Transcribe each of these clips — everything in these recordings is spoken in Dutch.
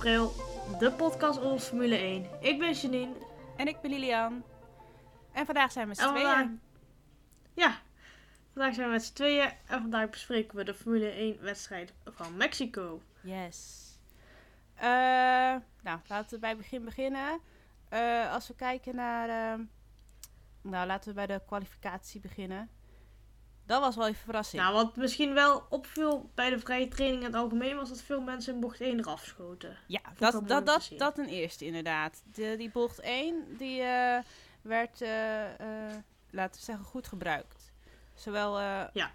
april, de podcast over Formule 1. Ik ben Janine. En ik ben Lilian. En vandaag zijn we met z'n En vandaag- tweeën. Ja, vandaag zijn we met z'n tweeën en vandaag bespreken we de Formule 1 wedstrijd van Mexico. Yes. Eh, nou, laten we bij het begin beginnen. Eh, als we kijken naar... eh, nou, laten we bij de kwalificatie beginnen. Dat was wel even verrassing. Nou, wat misschien wel opviel bij de vrije training in het algemeen was dat veel mensen in bocht 1 eraf schoten. ja, dat, dat, dat, dat ten eerste inderdaad. De, die bocht 1, die eh, werd, eh, eh, laten we zeggen, goed gebruikt. Zowel Ja.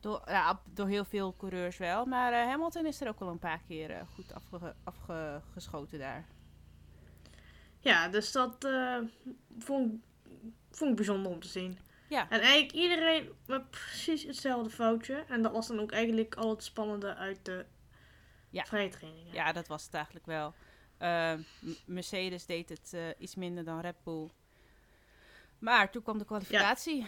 door, ja, door heel veel coureurs wel. Maar Hamilton is er ook wel een paar keer goed afge, afgeschoten daar. Ja, dus dat vond, vond ik bijzonder om te zien. Ja. En eigenlijk iedereen met precies hetzelfde foutje. En dat was dan ook eigenlijk al het spannende uit de Ja. vrije trainingen. Ja, dat was het eigenlijk wel. Eh, M- Mercedes deed het eh, iets minder dan Red Bull. Maar toen kwam de kwalificatie.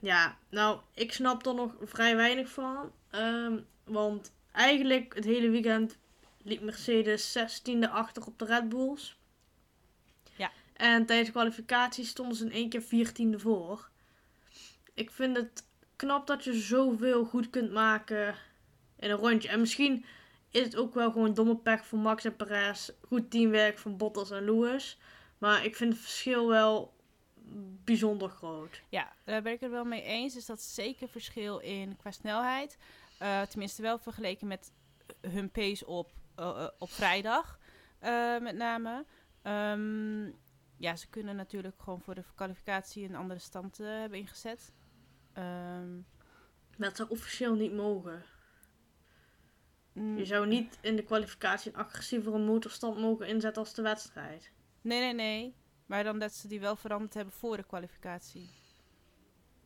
Ja, nou, ik snap er nog vrij weinig van. Ehm, want eigenlijk het hele weekend liep Mercedes 16e achter op de Red Bulls. En tijdens de kwalificatie stonden ze in één keer 14e voor. Ik vind het knap dat je zoveel goed kunt maken in een rondje. En misschien is het ook wel gewoon domme pech voor Max en Perez. Goed teamwerk van Bottas en Lewis. Maar ik vind het verschil wel bijzonder groot. Ja, daar ben ik het wel mee eens. Dus dat is zeker verschil in qua snelheid. Eh, tenminste wel vergeleken met hun pace op, eh, eh, op vrijdag. met name. Ehm, ja, ze kunnen natuurlijk gewoon voor de kwalificatie een andere stand eh, hebben ingezet. Ehm, Maar het zou officieel niet mogen. mm, Je zou niet in de kwalificatie een agressievere motorstand mogen inzetten als de wedstrijd. Nee, nee, nee. Maar dan dat ze die wel veranderd hebben voor de kwalificatie.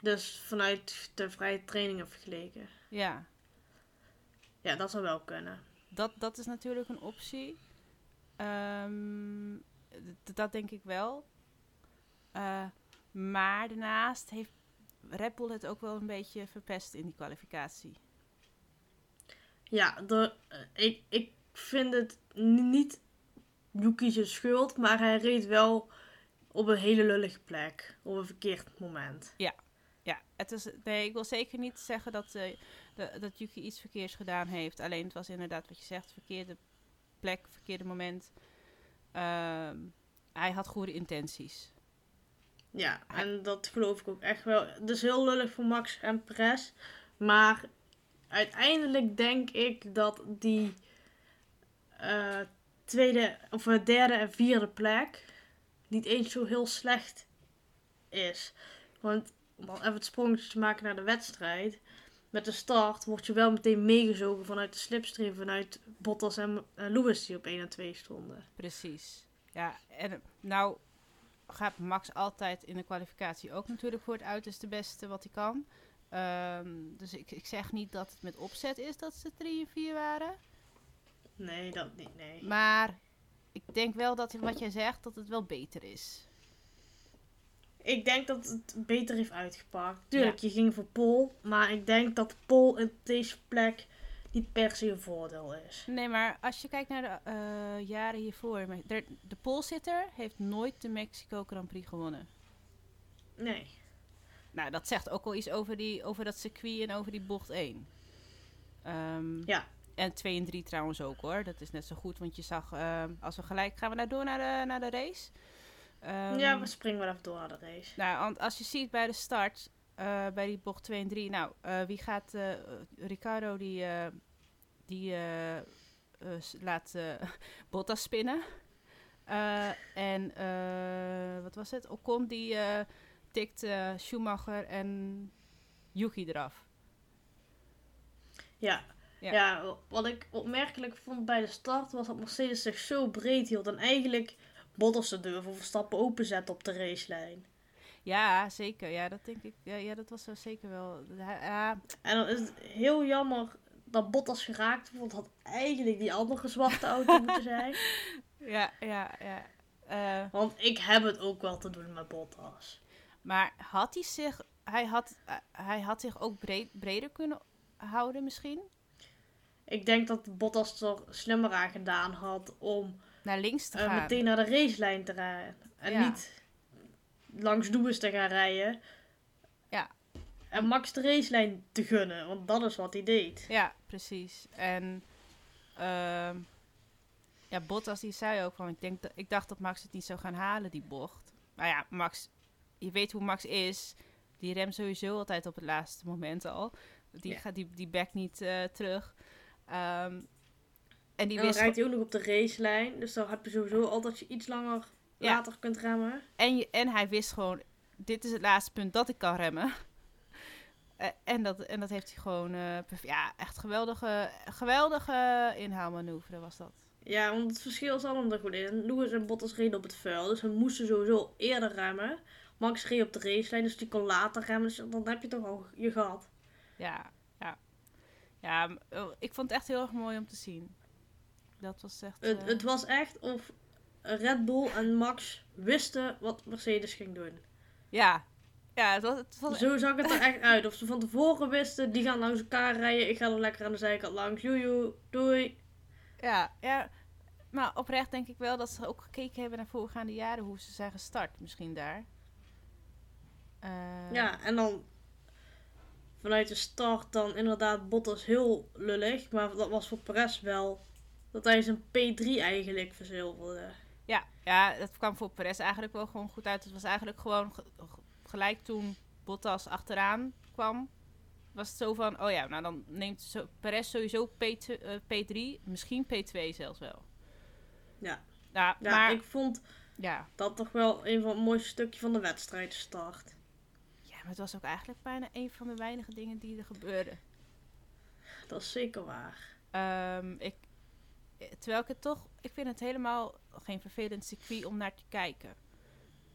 Dus vanuit de vrije trainingen vergeleken. Ja, Ja, dat zou wel kunnen. dat, dat is natuurlijk een optie. Ehm, d- dat denk ik wel. Eh, maar daarnaast heeft Red Bull het ook wel een beetje verpest in die kwalificatie. Ja, de, eh, ik, ik vind het niet Yuki's schuld, maar hij reed wel op een hele lullige plek. Op een verkeerd moment. Ja, het is, nee, ik wil zeker niet zeggen dat, eh, de- dat Yuki iets verkeers gedaan heeft. Alleen het was inderdaad wat je zegt, verkeerde plek, verkeerde moment. Ehm, hij had goede intenties. Ja, en dat geloof ik ook echt wel. Het is heel lullig voor Max en Perez. Maar uiteindelijk denk ik dat die eh, tweede, of eh, derde en vierde plek niet eens zo heel slecht is. Want om dan even het sprongetje te maken naar de wedstrijd. Met de start word je wel meteen meegezogen vanuit de slipstream. Vanuit Bottas en Lewis die op 1 en 2 stonden. Precies. Ja, en nou gaat Max altijd in de kwalificatie ook natuurlijk voor het uiterste beste wat hij kan. Ehm, dus ik, ik zeg niet dat het met opzet is dat ze 3 en 4 waren. Nee, dat niet. Nee. Maar ik denk wel dat wat jij zegt, dat het wel beter is. Ik denk dat het beter heeft uitgepakt. Tuurlijk, je ging voor Pol. Maar ik denk dat Pol op deze plek niet per se een voordeel is. Nee, maar als je kijkt naar de eh, jaren hiervoor. De, de poolzitter heeft nooit de Mexico Grand Prix gewonnen. Nee. Nou, dat zegt ook wel iets over, die, over dat circuit en over die bocht 1. Ehm, Ja. En 2 en 3 trouwens ook hoor. Dat is net zo goed, want je zag, ehm, als we gelijk gaan we nou door naar de, naar de race. Ehm, ja, we springen wel even door naar de race. Nou, want als je ziet bij de start, eh, bij die bocht 2 en 3, nou, eh, wie gaat, eh, Ricardo die, die laat Bottas spinnen. En wat was het? Ocon die tikt Schumacher en Yuki eraf. Ja. Ja. ja. wat ik opmerkelijk vond bij de start was dat Mercedes zich zo breed hield. En eigenlijk Bottas de deur voor Verstappen openzette op de racelijn. Ja, zeker. Ja, dat denk ik. Ja, ja dat was wel zeker wel. Ja, En dan is het heel jammer dat Bottas geraakt wordt. Had eigenlijk die andere zwarte auto moeten zijn. ja, ja. ja. Eh, Want ik heb het ook wel te doen met Bottas. Maar had hij zich, hij had, hij had zich ook breed, breder kunnen houden misschien? ik denk dat Bottas er slimmer aan gedaan had om Naar links te eh, gaan. meteen naar de racelijn te rijden. En Ja. niet langs Lewis te gaan rijden. Ja. En Max de racelijn te gunnen, want dat is wat hij deed. Ja, precies. En ehm ja, Bottas die zei ook van, ik, denk dat, ik dacht dat Max het niet zou gaan halen, die bocht. Maar ja, Max, je weet hoe Max is. Die remt sowieso altijd op het laatste moment al. Die, Ja. gaat die, die back niet eh, terug. Ehm, en die En dan wist rijdt hij ook nog op de racelijn. Dus dan heb je sowieso al dat je iets langer Ja. later kunt remmen. En, je, en hij wist gewoon, dit is het laatste punt dat ik kan remmen. Eh, en, dat, en dat heeft hij gewoon, eh, ja, echt geweldige, geweldige inhaalmanoeuvre was dat. Ja, want het verschil zat hem er goed in. Lewis en Bottas reden op het vuil. Dus we moesten sowieso eerder remmen. Max reed op de racelijn, dus die kon later remmen. Dus dan heb je toch al je gehad. Ja, ja. Ja, oh, ik vond het echt heel erg mooi om te zien. Dat was echt... Het, eh, het was echt of Red Bull en Max wisten wat Mercedes ging doen. Ja, ja het was, het was Zo zag het er echt uit. Of ze van tevoren wisten, die gaan langs elkaar rijden. Ik ga er lekker aan de zijkant langs. Joejoe, doei. ja, ja, maar oprecht denk ik wel dat ze ook gekeken hebben naar voorgaande jaren hoe ze zijn gestart. Misschien daar. Eh, Ja, en dan vanuit de start dan inderdaad Bottas heel lullig. Maar dat was voor Perez wel dat hij zijn P3 eigenlijk verzilverde. Ja, ja, dat kwam voor Perez eigenlijk wel gewoon goed uit. Het was eigenlijk gewoon ge- ge- gelijk toen Bottas achteraan kwam. Was het zo van, oh ja, nou dan neemt zo, Perez sowieso P2, eh, P3, misschien P2 zelfs wel. Ja. Ja, Ja, maar ik vond ja. dat toch wel een van het mooiste stukjes van de wedstrijd start. ja, maar het was ook eigenlijk bijna een van de weinige dingen die er gebeurden. Dat is zeker waar. Ehm, ik, terwijl ik het toch, ik vind het helemaal geen vervelend circuit om naar te kijken.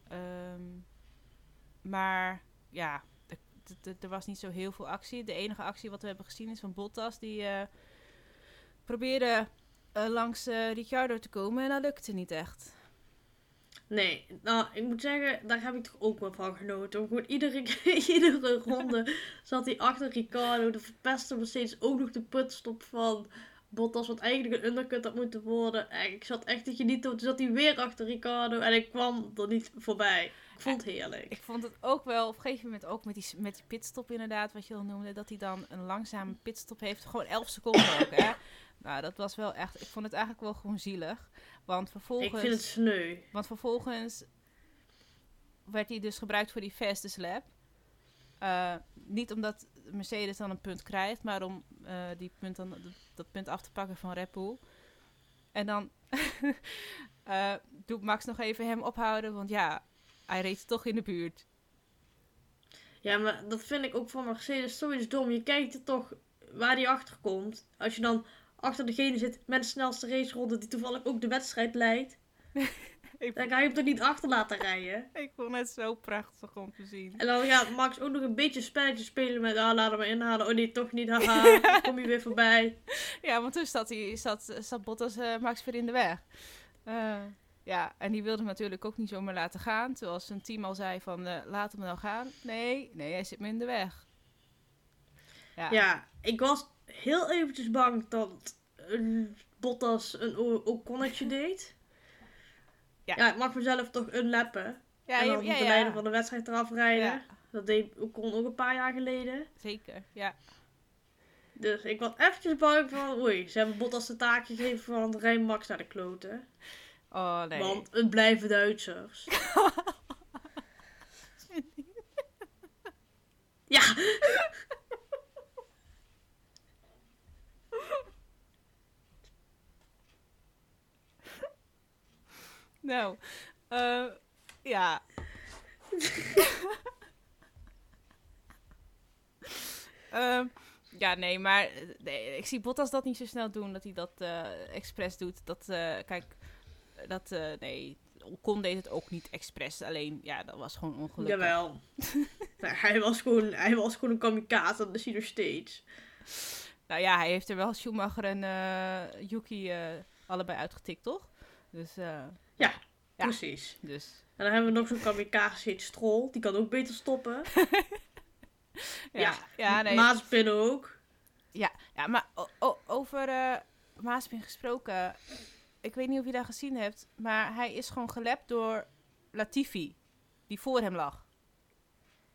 Ehm, maar ja, er- was niet zo heel veel actie. De enige actie wat we hebben gezien is van Bottas. Die eh, probeerde eh, langs eh, Ricciardo te komen en dat lukte niet echt. Nee, nou, ik moet zeggen, daar heb ik toch ook wel van genoten. Gewoon iedere, iedere ronde zat hij achter Ricardo. De verpeste Mercedes ook nog de putstop van Bottas, wat eigenlijk een undercut had moeten worden. En ik zat echt te genieten, toen zat hij weer achter Ricardo en ik kwam er niet voorbij. Ik vond het heerlijk. Ik vond het ook wel, op een gegeven moment ook met die, met die pitstop inderdaad, wat je al noemde, dat hij dan een langzame pitstop heeft. Gewoon 11 seconden ook, hè. Nou, dat was wel echt, ik vond het eigenlijk wel gewoon zielig. Want vervolgens... Ik vind het sneu. Want vervolgens werd hij dus gebruikt voor die fastest lap. Eh, niet omdat Mercedes dan een punt krijgt, maar om eh, die punt dan, dat, punt af te pakken van Red Bull. En dan eh, doet Max nog even hem ophouden, want ja, hij reed toch in de buurt. Ja, maar dat vind ik ook van Mercedes zoiets dom. Je kijkt er toch waar die achter komt. Als je dan achter degene zit met de snelste raceronde die toevallig ook de wedstrijd leidt. Ik, Dan ga je hem toch niet achter laten rijden. ik vond het zo prachtig om te zien. En dan gaat Max ook nog een beetje spelletje spelen met, ah, laat hem maar inhalen. Oh nee, toch niet, haha, dan kom je weer voorbij. Ja, want toen zat, hij, zat, zat Bottas eh, Max weer in de weg. Eh, ja, en die wilde hem natuurlijk ook niet zomaar laten gaan. Terwijl zijn team al zei van, eh, laat hem nou gaan. Nee, nee, hij zit me in de weg. Ja, Ja, ik was heel eventjes bang dat Bottas een Oconnetje deed. Ja. Ja. ik mag mezelf toch unlappen. ja, en dan ja, de leider van de wedstrijd eraf rijden. Dat deed Ocon ook een paar jaar geleden. zeker. Ja. Dus ik was eventjes bang van, oei, ze hebben Bottas de taak gegeven van rij Max naar de kloten. Oh, nee. Want het blijven Duitsers. ja, Nou, eh, ja. Ehm, ja, nee, maar nee, ik zie Bottas dat niet zo snel doen, dat hij dat eh expres doet. Dat, eh, kijk, dat, nee, Ocon deed het ook niet expres. Alleen, ja, dat was gewoon ongelukkig. jawel. Nou, hij, was gewoon, hij was gewoon een kamikaze, dat is hij nog steeds. Nou ja, hij heeft er wel Schumacher en Yuki allebei uitgetikt, toch? Dus, Ja. Precies. dus En dan hebben we nog zo'n kamikaze, heet Stroll. Die kan ook beter stoppen. ja, ja, ja nee. Mazepin ook. Ja, ja maar over eh Maaspin gesproken. Ik weet niet of je dat gezien hebt, maar hij is gewoon gelept door Latifi, die voor hem lag.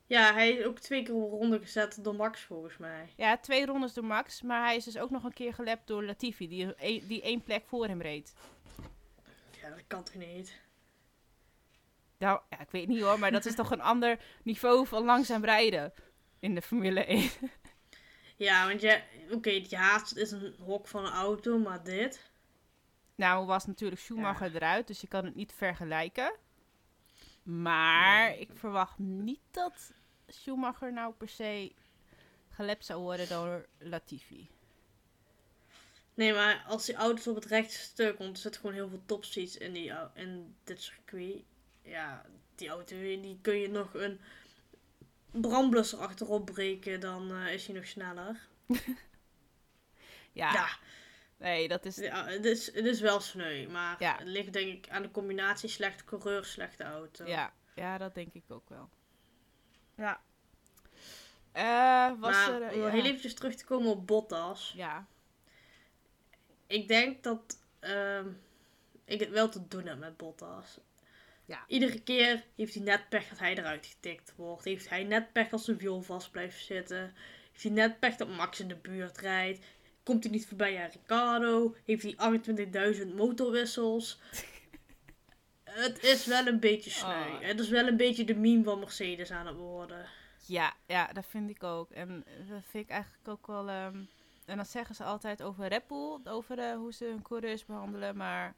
Ja, hij is ook twee keer op ronde gezet door Max volgens mij. Ja, twee rondes door Max, maar hij is dus ook nog een keer gelept door Latifi, die, die één plek voor hem reed. Ja, dat kan toch niet? Nou, ja, ik weet niet hoor, maar dat is toch een ander niveau van langzaam rijden in de Formule 1. Ja, want je, oké, die haast is een hok van een auto, maar dit. Nou was natuurlijk Schumacher eruit, dus je kan het niet vergelijken. Maar Nee. ik verwacht niet dat Schumacher nou per se gelept zou worden door Latifi. Nee, maar als die auto's op het rechte stuk, want er zitten gewoon heel veel topseats in, die, in dit circuit. Ja, die auto, die kun je nog een brandblusser achterop breken, dan eh, is hij nog sneller. Ja, Ja, nee, dat is... ja het, is, het is wel sneu, maar Ja. het ligt denk ik aan de combinatie slechte coureur, slechte auto. Ja, ja, dat denk ik ook wel. Ja. Eh, was maar er... ja. heel eventjes terug te komen op Bottas. ja. Ik denk dat ehm, ik het wel te doen heb met Bottas. Ja. Iedere keer heeft hij net pech dat hij eruit getikt wordt. Heeft hij net pech dat zijn wiel vast blijft zitten. Heeft hij net pech dat Max in de buurt rijdt. Komt hij niet voorbij aan Ricardo. Heeft hij 28.000 motorwissels. het is wel een beetje sneu. Oh. Het is wel een beetje de meme van Mercedes aan het worden. Ja, ja, dat vind ik ook. En dat vind ik eigenlijk ook wel... ehm, en dat zeggen ze altijd over Red Bull, over eh, hoe ze hun coureurs behandelen. Maar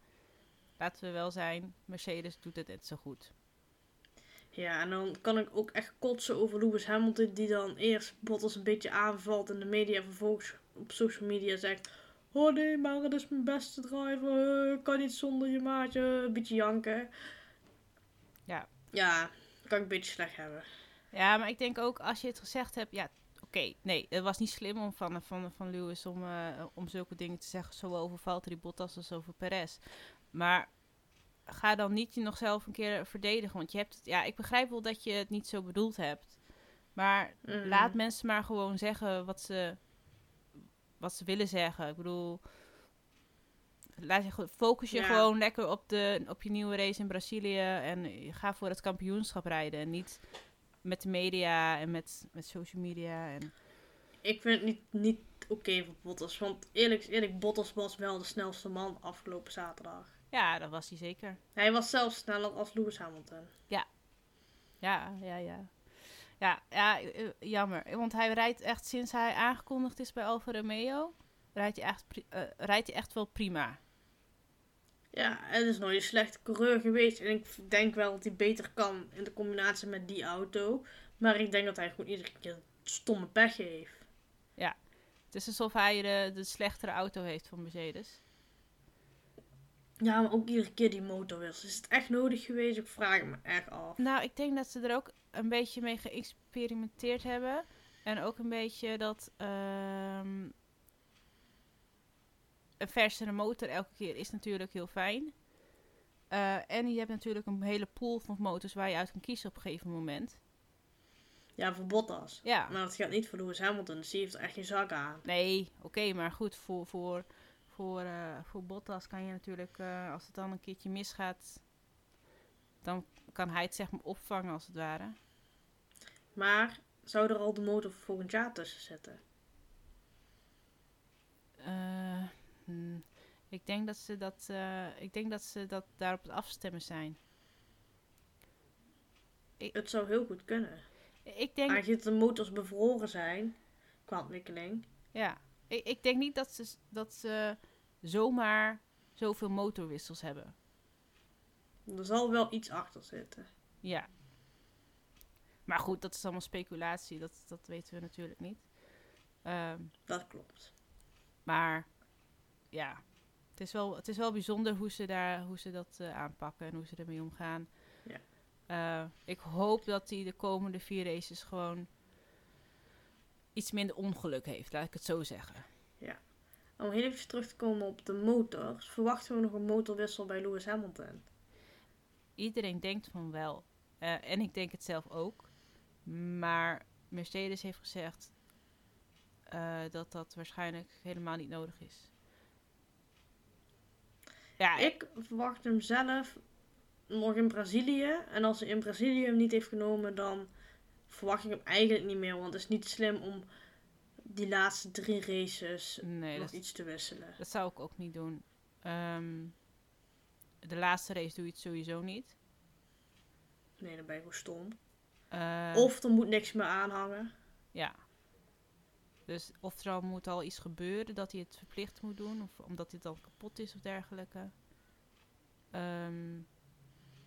laten we wel zijn, Mercedes doet het net zo goed. Ja, en dan kan ik ook echt kotsen over Lewis Hamilton, die dan eerst Bottas een beetje aanvalt in de media en vervolgens op social media zegt: Oh nee, maar het is mijn beste driver, eh, kan niet zonder je maatje, een beetje janken. Ja. Ja, kan ik een beetje slecht hebben. Ja, maar ik denk ook als je het gezegd hebt, ja, oké, nee, het was niet slim om van, van, van Lewis om, eh, om zulke dingen te zeggen, zowel over Valtteri Bottas als over Perez. Maar ga dan niet je nog zelf een keer verdedigen, want je hebt het, ja, ik begrijp wel dat je het niet zo bedoeld hebt, maar Mm. laat mensen maar gewoon zeggen wat ze, wat ze willen zeggen. Ik bedoel, laat je, focus je Ja. gewoon lekker op, de, op je nieuwe race in Brazilië en ga voor het kampioenschap rijden en niet met de media en met, met social media. En, Ik vind het niet, niet oké voor Bottas, want eerlijk eerlijk, Bottas was wel de snelste man afgelopen zaterdag. ja, dat was hij zeker. Hij was zelfs sneller als Lewis Hamilton. Ja, ja, ja. Ja, ja, eh, jammer. Want hij rijdt echt sinds hij aangekondigd is bij Alfa Romeo, rijdt hij echt, eh, rijdt hij echt wel prima. Ja, het is nooit een slechte coureur geweest. En ik denk wel dat hij beter kan in de combinatie met die auto. Maar ik denk dat hij gewoon iedere keer stomme pech heeft. Het is alsof hij de, de slechtere auto heeft van Mercedes. Ja, maar ook iedere keer die motorwissel. Is het echt nodig geweest? Ik vraag me echt af. Nou, ik denk dat ze er ook een beetje mee geëxperimenteerd hebben. En ook een beetje dat ehm, een versere motor elke keer is natuurlijk heel fijn. Eh, en je hebt natuurlijk een hele pool van motors waar je uit kan kiezen op een gegeven moment. Ja, voor Bottas. Ja, Maar dat geldt niet voor Lewis Hamilton. Dus die heeft er echt geen zak aan. nee, oké, maar goed, voor, voor, voor, eh, voor Bottas kan je natuurlijk, eh, als het dan een keertje misgaat, dan kan hij het zeg maar opvangen als het ware. Maar zou er al de motor voor volgend jaar tussen zitten? Eh, hmm, ik denk dat ze dat, eh, ik denk dat ze dat daarop het afstemmen zijn. Het zou heel goed kunnen. Ik denk, Aangezien de motors bevroren zijn qua ontwikkeling. ja, ik, ik denk niet dat ze, dat ze zomaar zoveel motorwissels hebben. Er zal wel iets achter zitten. Ja. Maar goed, dat is allemaal speculatie. Dat, dat weten we natuurlijk niet. Ehm, Dat klopt. maar ja, het is, wel, het is wel bijzonder hoe ze, daar, hoe ze dat eh, aanpakken en hoe ze ermee omgaan. Ja. Eh, ik hoop dat hij de komende vier races gewoon iets minder ongeluk heeft, laat ik het zo zeggen. Om heel even terug te komen op de motors. Verwachten we nog een motorwissel bij Lewis Hamilton? Iedereen denkt van wel. Eh, en ik denk het zelf ook. Maar Mercedes heeft gezegd: dat dat waarschijnlijk helemaal niet nodig is. Ja, Ik verwacht hem zelf nog in Brazilië. En als hij in Brazilië hem niet heeft genomen, dan verwacht ik hem eigenlijk niet meer. Want het is niet slim om die laatste drie races nee, nog iets te wisselen. dat zou ik ook niet doen. Ehm, de laatste race doe je het sowieso niet. Nee, dan ben je gewoon stom. Eh, Of er moet niks meer aanhangen. Ja. Dus of er al moet al iets gebeuren dat hij het verplicht moet doen, of omdat dit al kapot is of dergelijke. Ehm,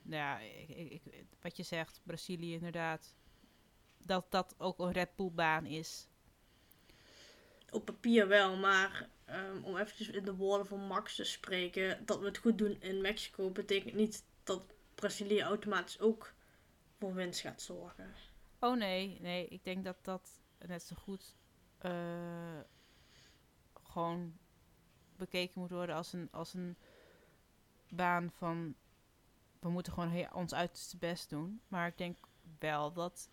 nou ja, ik, ik, ik- wat je zegt, Brazilië inderdaad. Dat dat ook een Red Bull baan is. Op papier wel, maar ehm, om eventjes in de woorden van Max te spreken, dat we het goed doen in Mexico betekent niet dat Brazilië automatisch ook voor winst gaat zorgen. Oh nee, nee, ik denk dat dat net zo goed eh, gewoon bekeken moet worden als een, als een baan van we moeten gewoon heel, ons uiterste best doen. Maar ik denk wel dat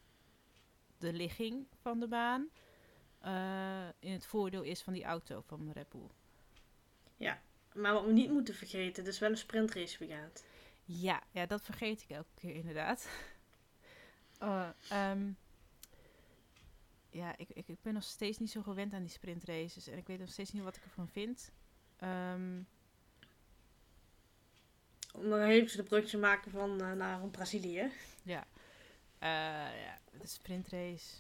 de ligging van de baan eh, in het voordeel is van die auto van Red Bull. Maar wat we niet moeten vergeten, het is wel een sprintrace weekend. Ja, ja, dat vergeet ik elke keer inderdaad. Eh, ehm, ja, ik, ik, ik ben nog steeds niet zo gewend aan die sprintraces. En ik weet nog steeds niet wat ik ervan vind. Ehm, Om nog even de brug te maken van eh, naar Brazilië. ja. Eh, ja, de sprintrace.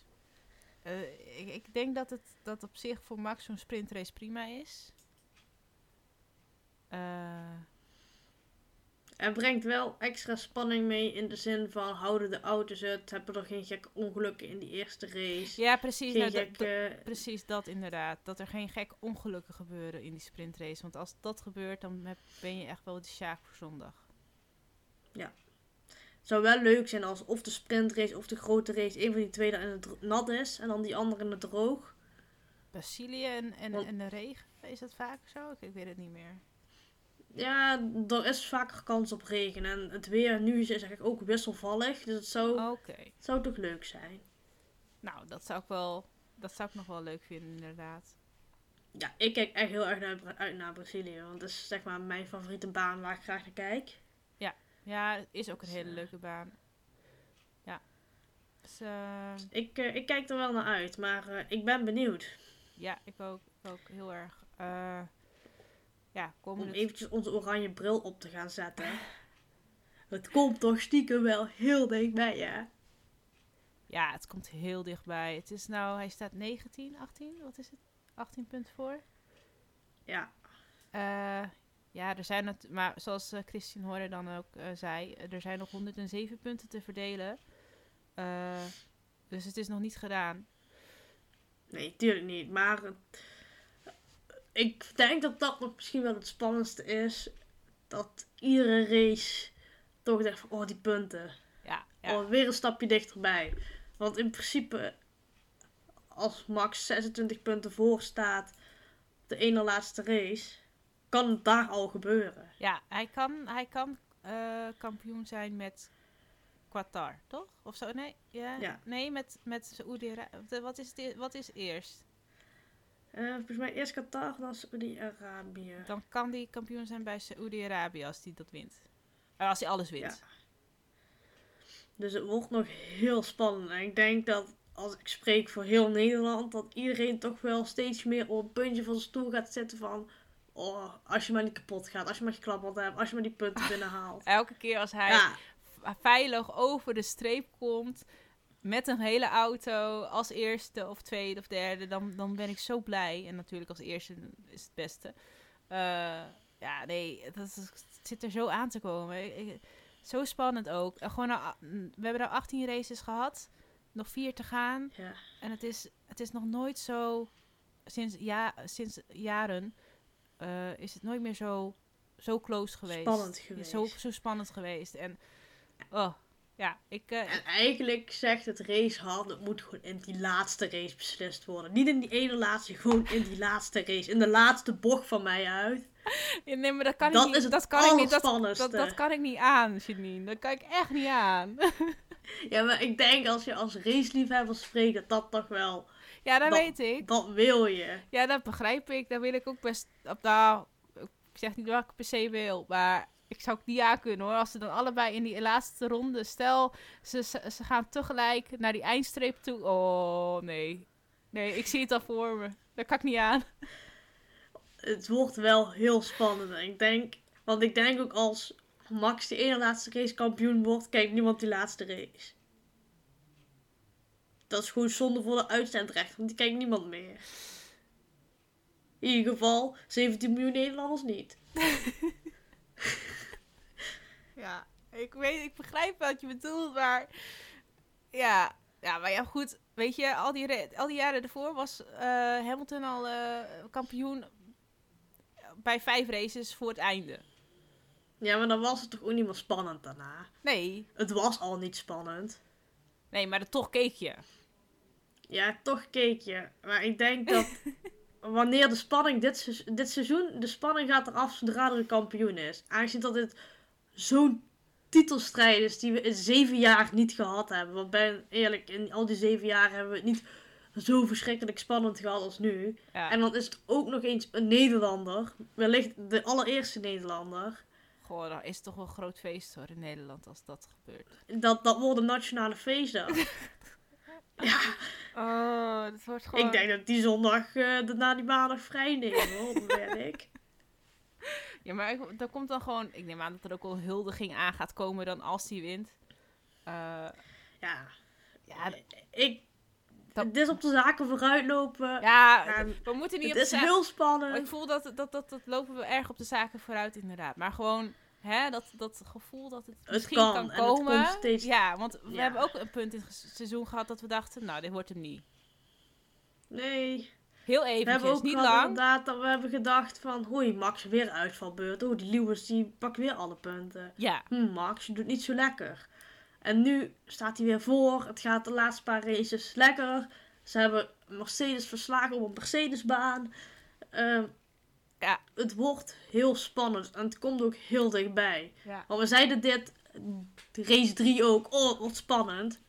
Eh, ik, ik denk dat het dat op zich voor Max zo'n sprintrace prima is. Eh, Het brengt wel extra spanning mee in de zin van houden de auto's het, hebben er geen gekke ongelukken in die eerste race. ja, precies. nou, dat- gekke... Precies dat inderdaad. Dat er geen gek ongelukken gebeuren in die sprintrace. Want als dat gebeurt, dan heb- ben je echt wel de sjaak voor zondag. Het zou wel leuk zijn als of de sprintrace of de grote race, een van die twee dan in het nat is en dan die andere in het droog. Brazilië en, en, Want- en de regen, is dat vaak zo? Ik, ik weet het niet meer. Ja, er is vaker kans op regen en het weer nu is eigenlijk ook wisselvallig, dus het zou, het zou toch leuk zijn. Nou, dat zou ik wel... Dat zou ik nog wel leuk vinden, inderdaad. Ja, ik kijk echt heel erg naar, uit naar Brazilië, want dat is zeg maar mijn favoriete baan waar ik graag naar kijk. Ja, het is ook een Dus, hele eh, leuke baan. Ja. Dus, eh, Ik, eh, ik kijk er wel naar uit, maar eh, ik ben benieuwd. ja, ik ook, ik ook heel erg. Ja, Om komende... eventjes onze oranje bril op te gaan zetten. Het komt toch stiekem wel heel dichtbij, ja. Ja, het komt heel dichtbij. Het is nou... Hij staat 19, 18? Wat is het? 18 punten voor? Ja, Eh, ja, er zijn het, maar zoals eh, Christian Horner dan ook eh, zei, er zijn nog 107 punten te verdelen. Dus het is nog niet gedaan. nee, tuurlijk niet. Maar ik denk dat dat nog misschien wel het spannendste is. Dat iedere race toch denkt van, oh die punten. Ja, ja. Oh, weer een stapje dichterbij. Want in principe, als Max 26 punten voor staat, de ene laatste race, kan het daar al gebeuren. ja hij kan, hij kan eh, kampioen zijn met Qatar, toch? Of zo? Nee, ja? Ja. nee met, met Saoedi-Arabië. Wat, is e- wat is eerst? Eh, volgens mij eerst Qatar, dan Saudi-Arabië. Dan kan hij kampioen zijn bij Saoedi-Arabië als hij dat wint. Eh, als hij alles wint. Ja. Dus het wordt nog heel spannend. En ik denk dat als ik spreek voor heel Nederland, dat iedereen toch wel steeds meer op een puntje van zijn stoel gaat zitten van. Oh, als je maar niet kapot gaat, als je maar geklapperd hebt, als je maar die punten binnenhaalt. Elke keer als hij Ja, veilig over de streep komt met een hele auto als eerste of tweede of derde, dan, dan ben ik zo blij. En natuurlijk als eerste is het beste. Eh, ja, nee, dat is, het zit er zo aan te komen. Ik- zo spannend ook. En gewoon we hebben er 18 races gehad, nog vier te gaan. ja. En het is, het is nog nooit zo, sinds, ja, sinds jaren, eh, is het nooit meer zo, zo close geweest. Spannend geweest. Zo, zo spannend geweest. En, oh, ja, ik, eh, En eigenlijk zegt het racehard, het moet gewoon in die laatste race beslist worden. Niet in die ene laatste, gewoon in die laatste race. In de laatste bocht van mij uit. ja, nee, maar dat kan dat ik niet. is het dat kan ik niet. Dat, dat, dat kan ik niet aan, Janine. Dat kan ik echt niet aan. Ja, maar ik denk als je als raceliefhebber spreekt, dat dat toch wel Ja, dat Dat- weet ik. Dat wil je. Ja, dat begrijp ik. Dat wil ik ook best. Op, nou, ik zeg niet wat ik per se wil, maar ik zou het niet aan kunnen hoor. Als ze dan allebei in die laatste ronde. Stel, ze, ze, ze gaan tegelijk naar die eindstreep toe. Oh nee. Nee, ik zie het al voor me. Dat kan ik niet aan. Het wordt wel heel spannend. En ik denk, want ik denk ook als Max de ene laatste race kampioen wordt, kijkt niemand die laatste race. Dat is gewoon zonde voor de uitzendrecht, want die kijkt niemand meer. In ieder geval 17 miljoen Nederlanders niet. Ja, ik weet, ik begrijp wat je bedoelt, maar ja, ja, maar ja, goed, weet je, al die, al die jaren ervoor was eh, Hamilton al eh, kampioen bij vijf races voor het einde. Ja, maar dan was het toch ook niet meer spannend daarna. Nee, Het was al niet spannend. nee, maar toch keek je. Ja, toch keek je. Maar ik denk dat wanneer de spanning dit, dit seizoen, de spanning gaat eraf zodra er een kampioen is. Aangezien dat dit zo'n titelstrijd is die we in zeven jaar niet gehad hebben. Want ben eerlijk, in al die zeven jaar hebben we het niet zo verschrikkelijk spannend gehad als nu. Ja, En dan is het ook nog eens een Nederlander. Wellicht de allereerste Nederlander. goh, dat is toch wel een groot feest hoor in Nederland als dat gebeurt. Dat, dat wordt een nationale feestdag. ja, Oh, dat wordt gewoon... ik denk dat die zondag uh, daarna die maandag vrij nemen hoor, mijn werk. Ja, maar ik, komt dan gewoon... Ik neem aan dat er ook wel huldiging aan gaat komen dan als hij wint. Eh, Ja, ja, ik. Dat- Het is op de zaken vooruitlopen. ja, Ja, we moeten niet het op is de za- heel Maar ik spannend. voel dat, dat, dat, dat lopen we erg op de zaken vooruit, inderdaad. Maar gewoon, hè, dat, dat gevoel dat het, Het misschien kan, kan, en het komen. steeds- Ja, want we Ja. hebben ook een punt in het seizoen gehad dat we dachten, nou, dit wordt hem niet. Nee. Heel We hebben eventjes, ook niet lang. inderdaad dat we hebben gedacht van... Hoi, Max, weer uitvalbeurt. Oh, die Lewis die pakt weer alle punten. Ja, Hm, Max, je doet niet zo lekker. En nu staat hij weer voor. Het gaat de laatste paar races lekker. Ze hebben Mercedes verslagen op een Mercedesbaan. Ehm, Ja. Het wordt heel spannend. En het komt ook heel dichtbij. ja, Want we zeiden dit, race 3 ook. Oh, het wordt spannend.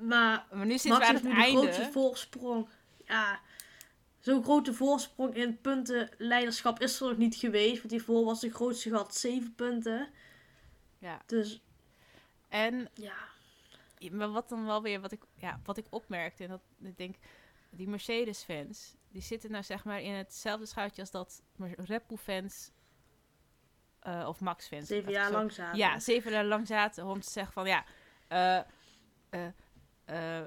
Maar maar nu zitten Max we aan heeft het nu grootste einde. voorsprong. Ja, zo'n grote voorsprong in puntenleiderschap is er nog niet geweest. Want hiervoor was de grootste gehad 7 punten. Ja. Dus En ja, Maar wat dan wel weer, wat ik, ja, wat ik opmerkte, en dat ik denk, die Mercedes-fans, die zitten nou zeg maar in hetzelfde schuitje als dat Red Bull-fans, eh, of Max-fans. zeven jaar zo- lang zaten. Ja, zeven jaar lang zaten om te zeggen van, ja, eh eh eh,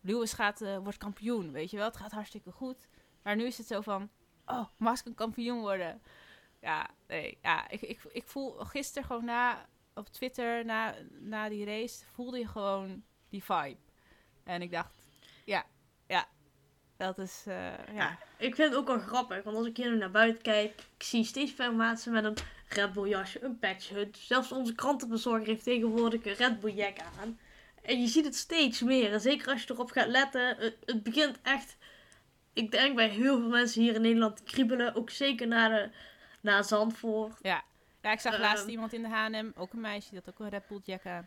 Lewis gaat, eh, wordt kampioen, weet je wel, het gaat hartstikke goed. Maar nu is het zo van, oh, Max kan kampioen worden. Ja, nee, ja, ik, ik, ik voel gisteren gewoon na, op Twitter, na, na die race, voelde je gewoon die vibe. En ik dacht, ja, ja, dat is, eh, ja. Ja, ik vind het ook wel grappig. Want als ik hier nu naar buiten kijk, ik zie steeds veel mensen met een Red Bull jasje, een patchhut. Zelfs onze krantenbezorger heeft tegenwoordig een Red Bull jack aan. En je ziet het steeds meer. En zeker als je erop gaat letten, het, het begint echt, ik denk bij heel veel mensen hier in Nederland kriebelen. Ook zeker naar, de, naar Zandvoort. Ja, ik zag laatst Ehm. iemand in de H&M, ook een meisje, had ook een Red Bull jack aan.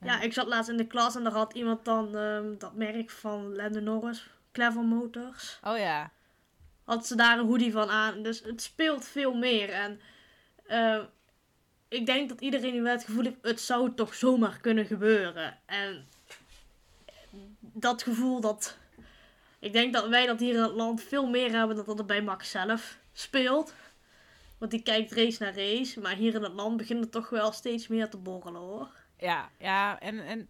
Ja, ik zat laatst in de klas en daar had iemand dan ehm, dat merk van Lando Norris, Clever Motors. Oh ja, had ze daar een hoodie van aan. Dus het speelt veel meer. En eh, ik denk dat iedereen wel het gevoel heeft, het zou toch zomaar kunnen gebeuren. En dat gevoel dat... Ik denk dat wij dat hier in het land veel meer hebben dan dat het bij Max zelf speelt. Want die kijkt race naar race. Maar hier in het land begint het toch wel steeds meer te borrelen hoor. ja, ja, en, en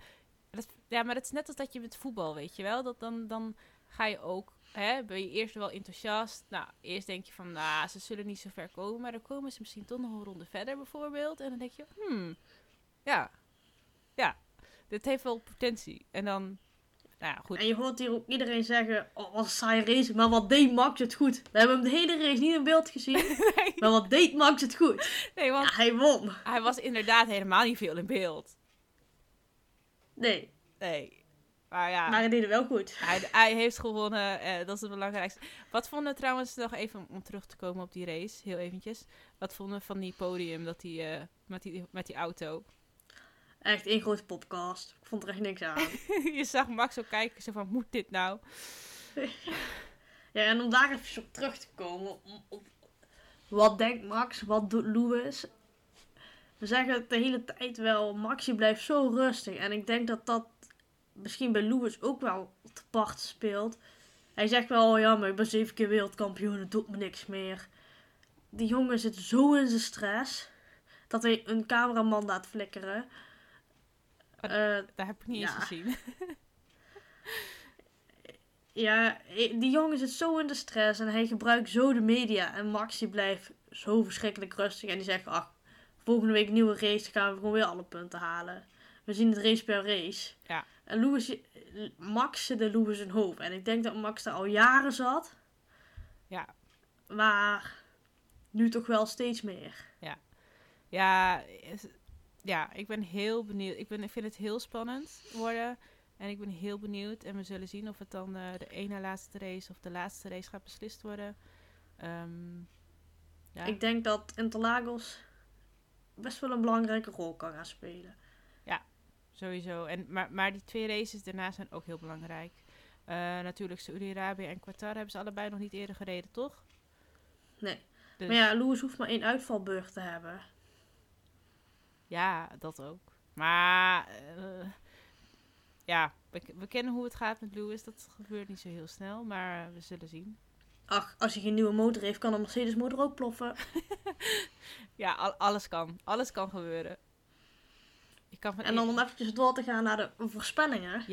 dat, ja, maar het is net als dat je met voetbal, weet je wel, dat dan, dan ga je ook, hè, ben je eerst wel enthousiast. Nou, eerst denk je van, nou, ze zullen niet zo ver komen, maar dan komen ze misschien toch nog een ronde verder bijvoorbeeld. En dan denk je, hmm, ja, ja, dit heeft wel potentie. En dan, nou ja, goed. En je hoort hier ook iedereen zeggen, oh wat een saaie race. Maar wat deed Max het goed? We hebben hem de hele race niet in beeld gezien. Nee, Maar wat deed Max het goed? nee, want Ja, hij won. hij was inderdaad helemaal niet veel in beeld. Nee, Nee, maar ja. maar hij deed het wel goed. Hij, hij heeft gewonnen, eh, dat is het belangrijkste. Wat vonden we trouwens, nog even om terug te komen op die race, heel eventjes. Wat vonden we van die podium, dat die, eh, met, die, met die auto? Echt één grote podcast. Ik vond er echt niks aan. je zag Max ook kijken, zo van, moet dit nou? ja, en om daar even op terug te komen. om- op- wat denkt Max? Wat doet Lewis? We zeggen het de hele tijd wel, Maxi blijft zo rustig. En ik denk dat dat misschien bij Lewis ook wel te part speelt. Hij zegt wel, oh ja, maar ik ben zeven keer wereldkampioen, het doet me niks meer. Die jongen zit zo in zijn stress, dat hij een cameraman laat flikkeren. Ah, Eh, Daar heb ik niet Ja. eens gezien. Ja, i- die jongen zit zo in de stress en hij gebruikt zo de media. En Max die blijft zo verschrikkelijk rustig. En die zegt, ach, volgende week nieuwe race, dan gaan we gewoon weer alle punten halen. We zien het race per race. Ja. En Lewis, Max zit in zijn hoofd. En ik denk dat Max daar al jaren zat. ja. Maar nu toch wel steeds meer. Ja, is- ja, ik ben heel benieuwd. Ik, ben, ik vind het heel spannend worden. En ik ben heel benieuwd. En we zullen zien of het dan eh, de ene laatste race of de laatste race gaat beslist worden. Ehm, ja. Ik denk dat Interlagos best wel een belangrijke rol kan gaan spelen. Sowieso. En, maar, maar die twee races daarna zijn ook heel belangrijk. Eh, natuurlijk, Saudi-Arabië en Qatar hebben ze allebei nog niet eerder gereden, toch? Nee. Dus, Maar ja, Lewis hoeft maar één uitvalbeurt te hebben. ja, dat ook. Maar eh, ja, we, we kennen hoe het gaat met Lewis. Dat gebeurt niet zo heel snel, maar we zullen zien. Ach, als hij geen nieuwe motor heeft, kan een Mercedes motor ook ploffen. Ja, al- alles kan. Alles kan gebeuren. Je kan van En dan om eventjes door te gaan naar de voorspellingen.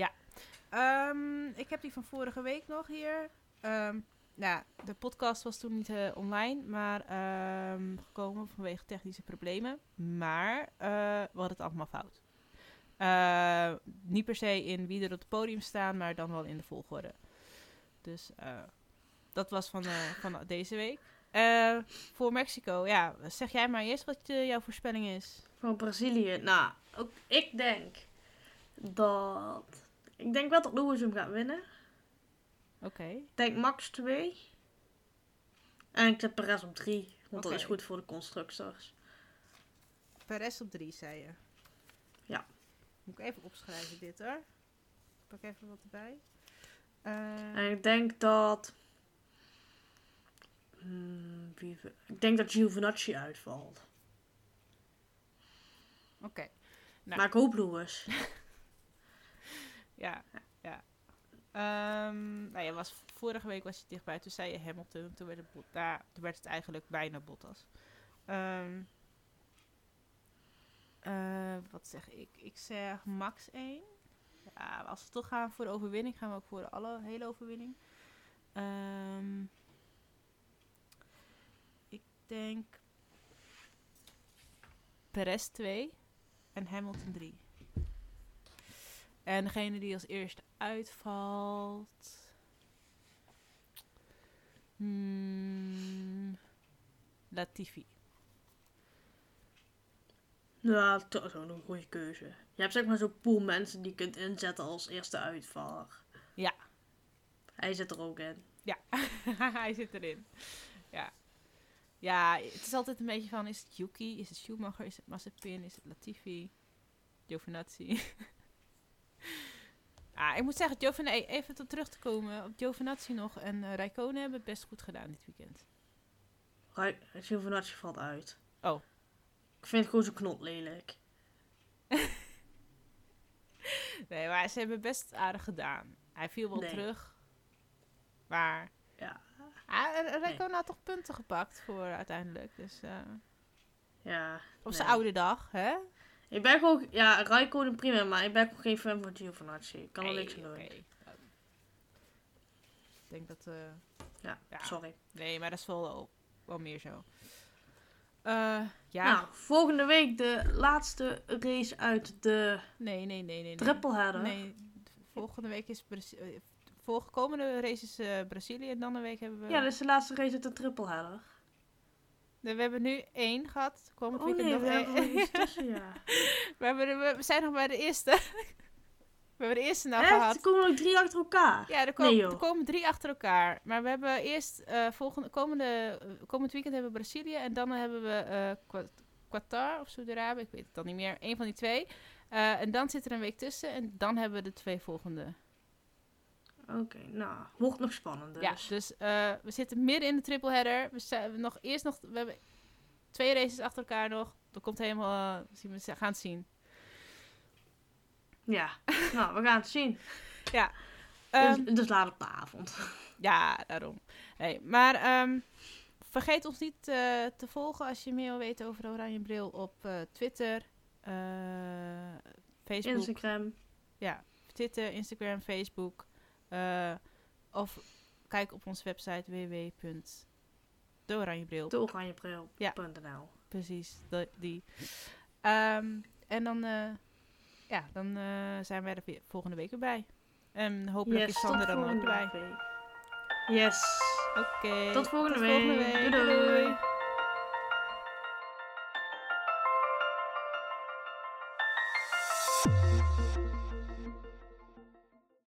Ehm, ik heb die van vorige week nog hier. Ehm, nou, de podcast was toen niet eh, online, maar ehm, gekomen vanwege technische problemen. Maar eh, we hadden het allemaal fout. Eh, niet per se in wie er op het podium staan, maar dan wel in de volgorde. Dus eh, dat was van, eh, van deze week. Eh, voor Mexico, ja, zeg jij maar eerst wat jouw voorspelling is. Van Brazilië. Nou, ook ik denk dat... Ik denk wel dat Lewis hem gaat winnen. Oké. Ik denk Max 2. En ik zet Perez op 3. Want dat is goed voor de constructors. Perez op drie, zei je. Ja. Moet ik even opschrijven dit hoor. Pak even wat erbij. Eh, En ik denk dat... Hmm, wie, ik denk dat Giovinazzi uitvalt. Oké, Nou. Maar ik hoop Lewis. ja, ja. Ehm, nou ja, was, vorige week was je dichtbij. Toen zei je Hamilton. Toen werd het, Bot- toen werd het eigenlijk bijna Bottas. Ehm, eh, wat zeg ik? Ik zeg max 1. Ja, als we toch gaan voor de overwinning, gaan we ook voor de alle, hele overwinning. Ehm, ik denk Perez 2 en Hamilton 3. En degene die als eerste uitvalt. Hmm, Latifi. Ja, dat is ook een goede keuze. Je hebt zeg maar zo'n pool mensen die je kunt inzetten als eerste uitvaller. Ja. Hij zit er ook in. Ja, hij zit erin. Ja. Ja, het is altijd een beetje van, is het Yuki, is het Schumacher, is het Mazepin, is het Latifi, Giovinazzi. ah, ik moet zeggen, Giovinazzi, even tot terug te komen, op Giovinazzi nog en uh, Rijkonen hebben het best goed gedaan dit weekend. Rij- Giovinazzi valt uit. Oh. Ik vind het gewoon zo knot lelijk. Nee, maar ze hebben best aardig gedaan. Hij viel wel Nee. terug. Maar... Ja. Ah, Rijkonen had toch punten gepakt voor uiteindelijk. Dus eh, Ja. op Nee. zijn oude dag, hè? Ik ben gewoon, ja, Raikkonen prima, maar ik ben gewoon geen fan van Giovinazzi. Ik kan er niks aan doen. Ik denk dat... eh, Ja, Ja. sorry. nee, maar dat is wel, wel meer zo. Eh, ja. Nou, volgende week de laatste race uit de nee, nee, nee, nee. nee. Nee, volgende week is... Volgende komende race is eh, Brazilië en dan een week hebben we... Ja, dat is de laatste race uit de trippelheader. Nee, We hebben nu één gehad. Komend Oh weekend nee, nog we één. hebben nog iets tussen, ja. we, hebben we zijn nog bij de eerste. we hebben de eerste nou Echt? gehad. Er komen nog drie achter elkaar. Ja, er, komen er komen drie achter elkaar. Maar we hebben eerst eh, volgende, komende, eh, komend weekend hebben we Brazilië. En dan hebben we Qua- Qatar of Saudi-Arabië. Ik weet het dan niet meer. Een van die twee. En dan zit er een week tussen. En dan hebben we de twee volgende. Oké, nou, wordt nog spannend dus. Ja, dus eh, we zitten midden in de triple header. We zijn nog eerst nog. We hebben twee races achter elkaar nog. Dat komt helemaal. eh, zien we gaan het zien. Ja, nou, we gaan het zien. Ja. Ehm, dus, dus laat op de avond. Ja, daarom. Nee, maar ehm, vergeet ons niet eh, te volgen als je meer wil weten over Oranje Bril op Twitter, Facebook. Instagram. Ja, Twitter, Instagram, Facebook. Eh, of kijk op onze website www.deoranjebril. De oranjebril.nl. Ja. Precies, die. Ehm, en dan, eh, ja, dan eh, zijn wij er weer volgende week weer bij. En hopelijk Yes, is Sander dan ook bij. week. Yes. Oké. Tot volgende volgende week. week. Doei, doei. doei.